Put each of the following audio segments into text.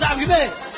waayahay waa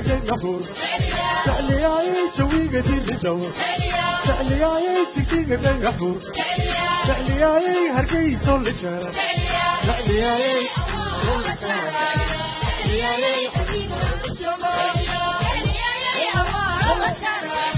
جاي نبور تعليا يتوي قدير الدور تعليا يتكتي قدير نبور تعليا هرقي صول الجارة تعليا تعليا حبيبي تعليا يا أمار الله تعالى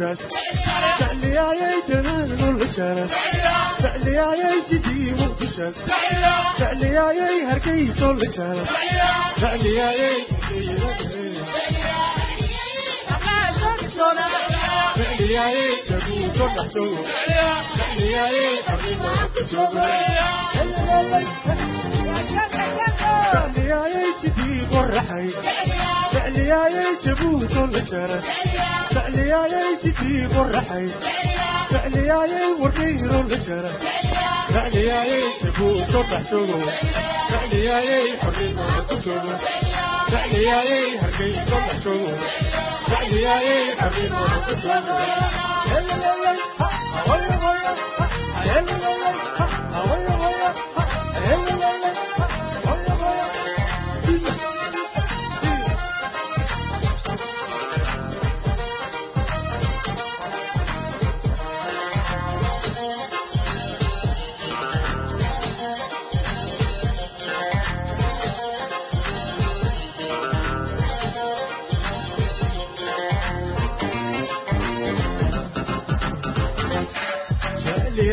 والجلال تعليا يا جلال والجلال تعليا يا جدي والجلال تعليا يا هركيس والجلال تعليا يا جدي تعليا يا جدي والجلال تعليا يا حبيبي Hello.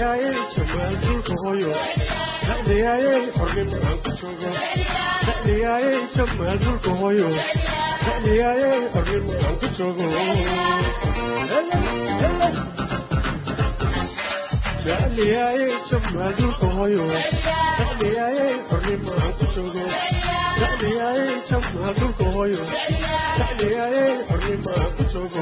dacdayaayey jamaaldiinka hooyo dacdayaayey xornimo aan ku joogo dacdayaayey jamaaldulka hooyo dacdayaayey xornimo aan ku joogo dacdayaayey jamaaldulka hooyo dacdayaayey xornimo aan ku joogo dacdayaayey jamaaldulka hooyo dacdayaayey xornimo aan ku joogo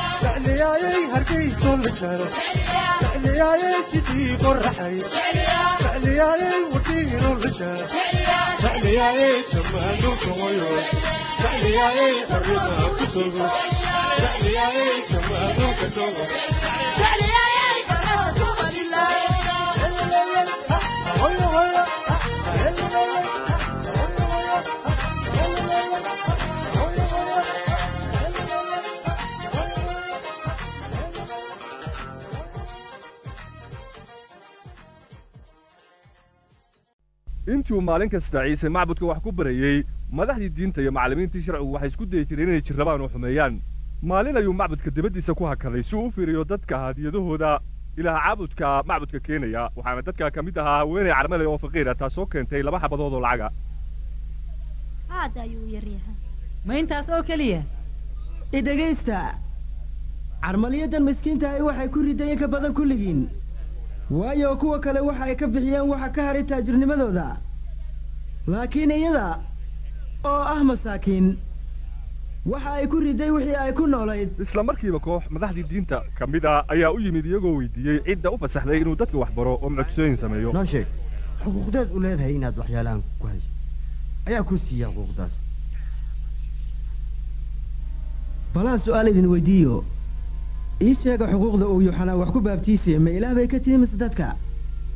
jecliyaaye hargeyso la jaro jecliyaaye jidii qoraxay jecliyaaye wadhiino la jaro jecliyaaye jamaa dhulka hoyo jecliyaaye xornimaa ku joogo jecliyaaye jamaa dhulka joogo hoyo hoyo intii uu maalin kasta ciise macbudka wax ku barayey madaxdii diinta iyo macallimiintii sharcigu waxay isku dayi jireen inay jirrabaan oo xumeeyaan. Maalin ayuu macbudka dibaddiisa ku hakaday si uu u fiiriyo dadka hadiyadahooda. Ilaah caabudka macbudka keenaya waxaana dadka ka mid ahaa haweenay carmale oo faqiira taasoo keentay laba xabadood oo lacaga aad ayuu u yaryahay ma intaas oo keliya? Idhegaysta carmaliyadan miskiintahay waxay ku rideen ka badan kulligiin waayo kuwa kale waxa ay ka bixiyeen waxa ka hadhay taajirnimadooda. Laakiin iyada oo ah masaakiin waxa ay ku riday wixii ay ku noolayd. Isla markiiba koox madaxdii diinta ka mid a ayaa u yimid iyagoo weydiiyey cidda u fasaxday inuu dadka wax baro oo mucjisooyin sameeyo. Noo sheeg xuquuqdeed u leedahay inaad waxyaalahan ku hayso. Ayaa ku siiya xuquuqdaas. Balaan su'aal idin weydiiyo ii sheega xuquuqda uu yuxanaa wax ku baabtiisaya ma ilaah bay ka mise dadka?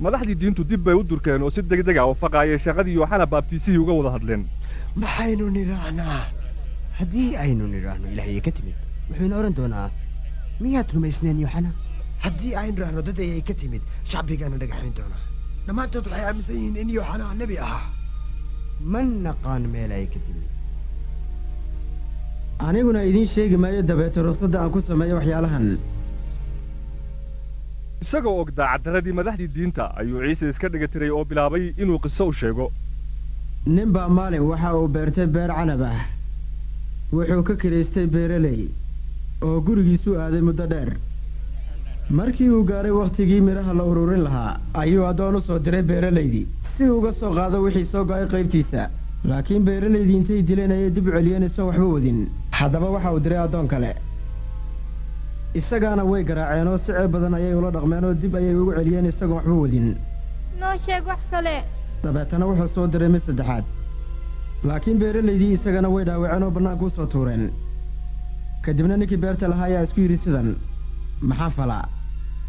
Madaxdii diintu dib bay u durkeen oo si degdeg ah u faqaayay shaqadii yooxana baabtiisihii uga wada hadleen. Maxaynu nidhaahnaa haddii aynu nidhaahno ilaahayay ka timid wuxuuna odhan doonaa miyaad rumaysneen yoxana haddii aynu idhaahno dad ayay ka timid. Shacbigaana dhagaxayn doonaa. Dhammaantood waxay aaminsan yihiin in yoxanaa nebi ahaa. Ma naqaan meel ay ka timid aniguna idiin sheegi maayo dabeete ruqsadda aan ku sameeyo waxyaalahan. Isagoo og daacaddaradii madaxdii diinta ayuu ciise iska dhiga tiray oo bilaabay inuu qiso u sheego. Nin baa maalin waxa uu beertay beer canab ah. Wuxuu ka kiraystay beeraley oo gurigiisu aaday muddo dheer. Markii uu gaadhay wakhtigii midhaha la ururin lahaa ayuu addoon u soo diray beeralaydii si uga soo qaado wixii soo go'ay qaybtiisa laakiin beeralaydii intay dileen ayay dib u celiyeen isoon waxba wadin haddaba waxa uu diray addoon kale. Isagaana way garaaceen oo si ceeb badan ayay ula dhaqmeen oo dib ayay ugu celiyeen isagoon waxba wadin noo sheeg wax kale. Dabeetana wuxuu soo diray mid saddexaad. Laakiin beeralaydii isagana way dhaawaceen oo bannaanka u soo tuureen. Kadibna ninkii beerta lahaa ayaa isku yidhi sidan maxaan falaa.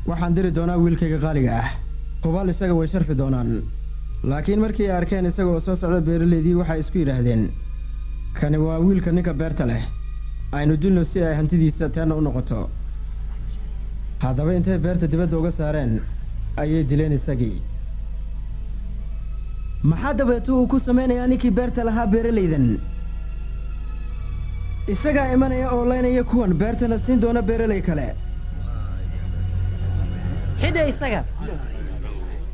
Waxaan diri doonaa wiilkayga qaaliga ah. Hubaal isaga way sharfi doonaan laakiin markii ay arkeen isagaoo soo socda beeralaydii waxay isku yidhaahdeen kani waa wiilka ninka beerta leh. Aynu dilno si ay hantidiisa teenna u noqoto. Haddaba intay beerta dibadda uga saareen ayay dileen isagii. Maxaa dabeeto uu ku samaynayaa ninkii beerta lahaa beeralaydan isagaa imanaya oo laynaya kuwan beertana siin doona beeralay kale. Xidha isaga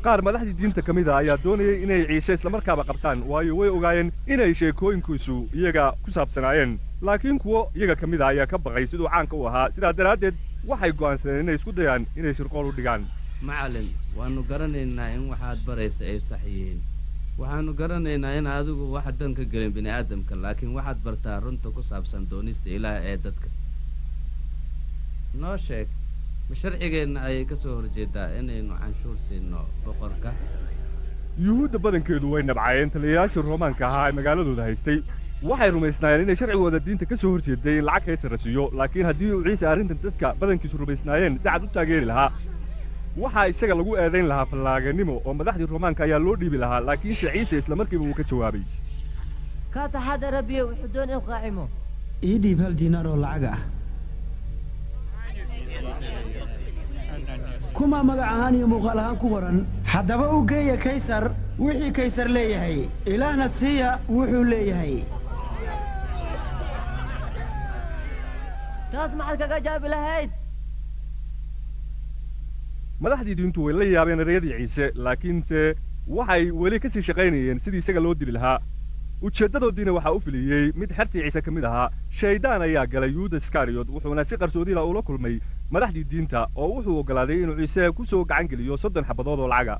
qaar madaxdii diinta ka mid a ayaa doonayay inay ciise islamarkaaba qabtaan waayo way ogaayeen inay sheekooyinkiisu iyaga ku saabsanaayeen. Laakiin kuwo iyaga ka mid a ayaa ka baqay siduu caanka u ahaa. Sidaa daraaddeed waxay go'aansadeen inay isku dayaan inay shirqool u dhigaan. Macallin waannu garanaynaa in waxaad baraysa ay sax yihiin. Waxaannu garanaynaa in adigu wax dan ka gelin bini'aadamka laakiin waxaad bartaa runta ku saabsan doonista ilaah ee dadka. Noo sheeg ma sharcigeenna ayay ka soo horjeedaa inaynu canshuur siinno boqorka. Yuhuudda badankeedu way nabcayeen taliyayaashii roomaanka ahaa ee magaaladooda haystay. Waxay rumaysnaayeen inay sharcigooda diinta ka soo horjeeday in lacag kaysara siiyo laakiin haddii uu ciise arrintan dadka badankiisu rumaysnaayeen si cad u taageeri lahaa. Waxaa isaga lagu eedayn lahaa fallaaganimo oo madaxdii roomaanka ayaa loo dhiibi lahaa laakiinse ciise isla markiiba wuu ka jawaabay. Ka taxadara biyo wuxuu doon inuu qaacimo. Ii dhiib hal diinaar oo lacag ah kumaa magac ahaan iyo muuqaal ahaan ku qoran haddaba u geeya kaysar wixii kaysar leeyahay. Ilaahna siiya wuxuu leeyahay. Taas maxaad kaga jaabi lahayd? Madaxdii diintu way la yaabeen ereyadii ciise laakiinse waxay weli ka sii shaqaynayeen sidii isaga loo dili lahaa. Ujeeddadoodiina waxaa u filiyey mid xertii ciise ka mid ahaa. Shaydaan ayaa galay yuuda iskariyot wuxuuna si qarsoodiila ula kulmay madaxdii diinta oo wuxuu oggolaaday inuu ciise ku soo gacan geliyo soddon xabadood oo lacaga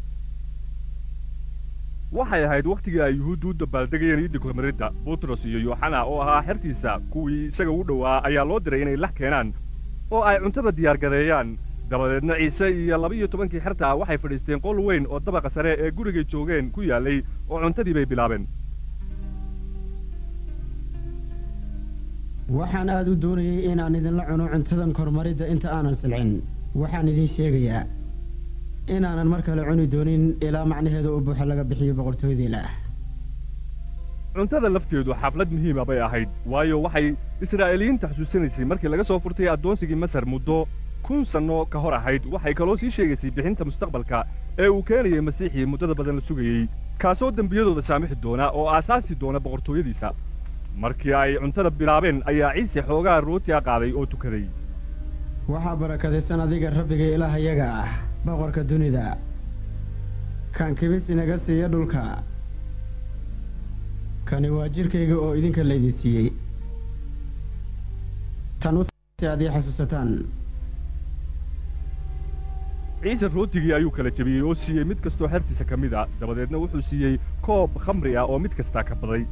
waxay ahayd wakhtigii ay yuhuuddu u dabaaldegayeen iiddi kormaridda butros iyo yooxana oo ahaa xertiisa kuwii isaga u dhowaa ayaa loo diray inay lax keenaan oo ay cuntada diyaargareeyaan dabadeedna ciise iyo laba-iyo tobankii xerta ah waxay fadhiisteen qol weyn oo dabaqa sare ee gurigay joogeen ku yaallay oo cuntadii bay bilaabeen waxaan aad u doonayey inaan idinla cuno cuntadan kormaridda inta aanan silcin waxaan idin sheegayaa inaanan mar kale cuni doonin ilaa macnaheeda u buuxa laga bixiyo boqortooyadii ilaah cuntada lafteedu xaflad muhiima bay ahayd waayo waxay israa'iiliyiinta xusuusanaysay markii laga soo furtay addoonsigii masar muddo kun sanno ka hor ahayd. Waxay kaloo sii sheegaysay bixinta mustaqbalka ee uu keenayay masiixii muddada badan la sugayey kaasoo dembiyadooda saamixi doona oo aasaasi doona boqortooyadiisa markii ay cuntada bilaabeen ayaa ciise xoogaa rootiga qaaday oo tukaday. Waxaa barakadaysan adiga rabbiga ilaahayaga ah boqorka dunida. Kan kibis inaga siiya dhulka. Kani waa jidhkayga oo idinka laydin siiyey. Tan u si ii xasuusataan. Ciise rootigii ayuu kala jebiyey oo siiyey mid kastoo xertiisa ka mid a dabadeedna wuxuu siiyey koob khamri ah oo mid kastaa ka baday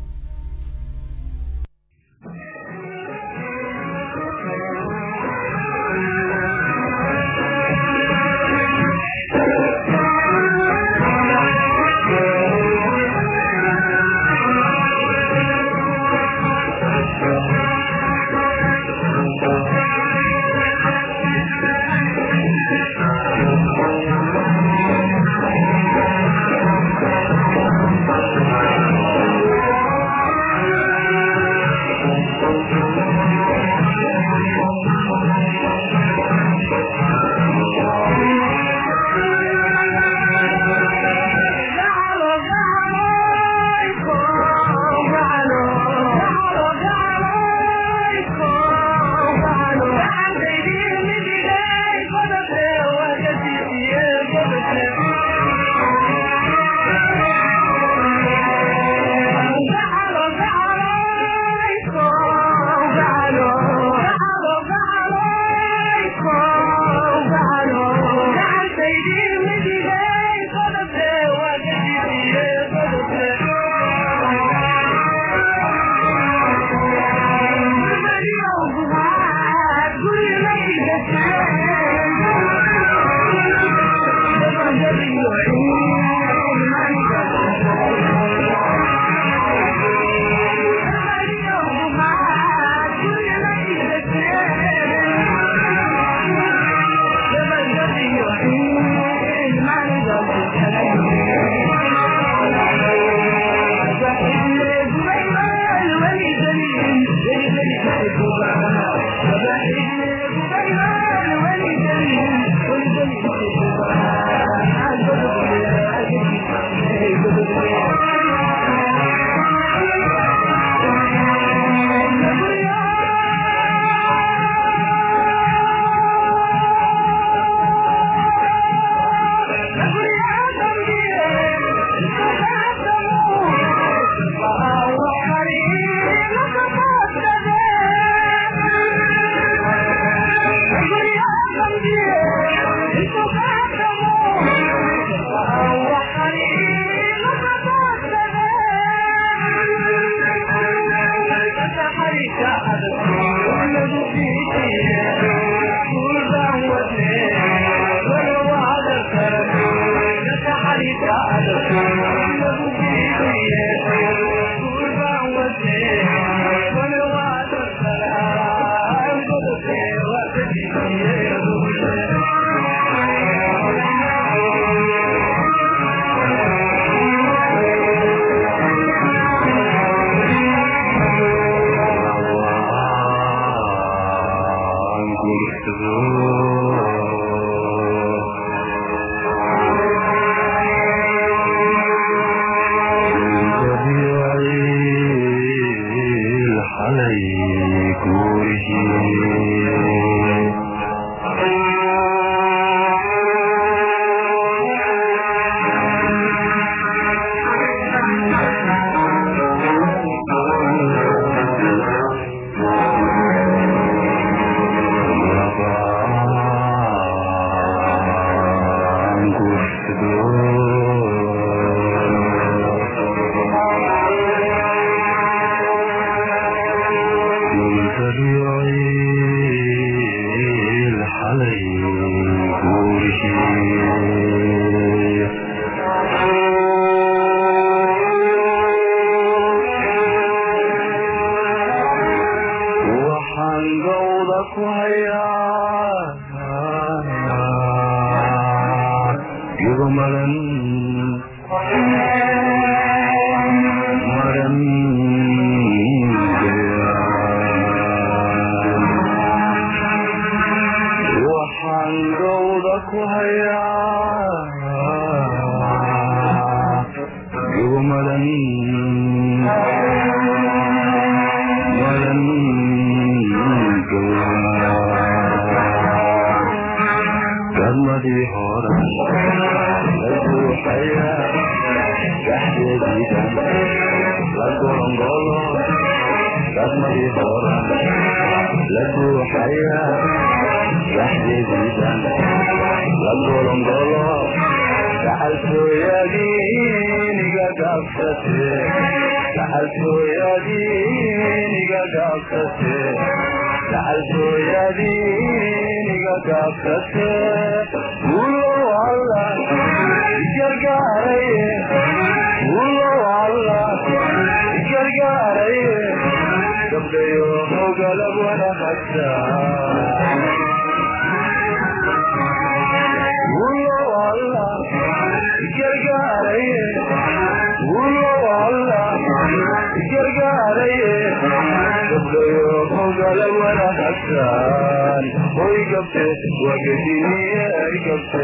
gabte wagadiniye ay gabte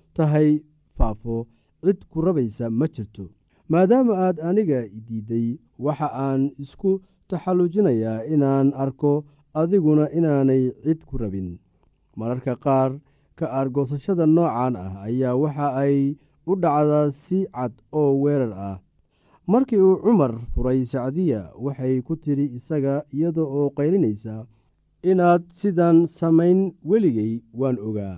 tahay faafo. Cid ku rabaysa ma jirto. Maadaama aad aniga diidday waxa aan isku taxallujinayaa inaan arko adiguna inaanay cid ku rabin. Mararka qaar ka aargoosashada noocan ah ayaa waxa ay u dhacdaa si cad oo weerar ah. Markii uu cumar furay sacdiya waxay ku tidhi isaga iyada oo qaylinaysa inaad sidan samayn weligay waan ogaa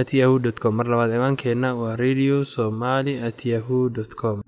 at yahu dt com. Mar labaad ciwaankeenna waa radio somaly at yahu dt com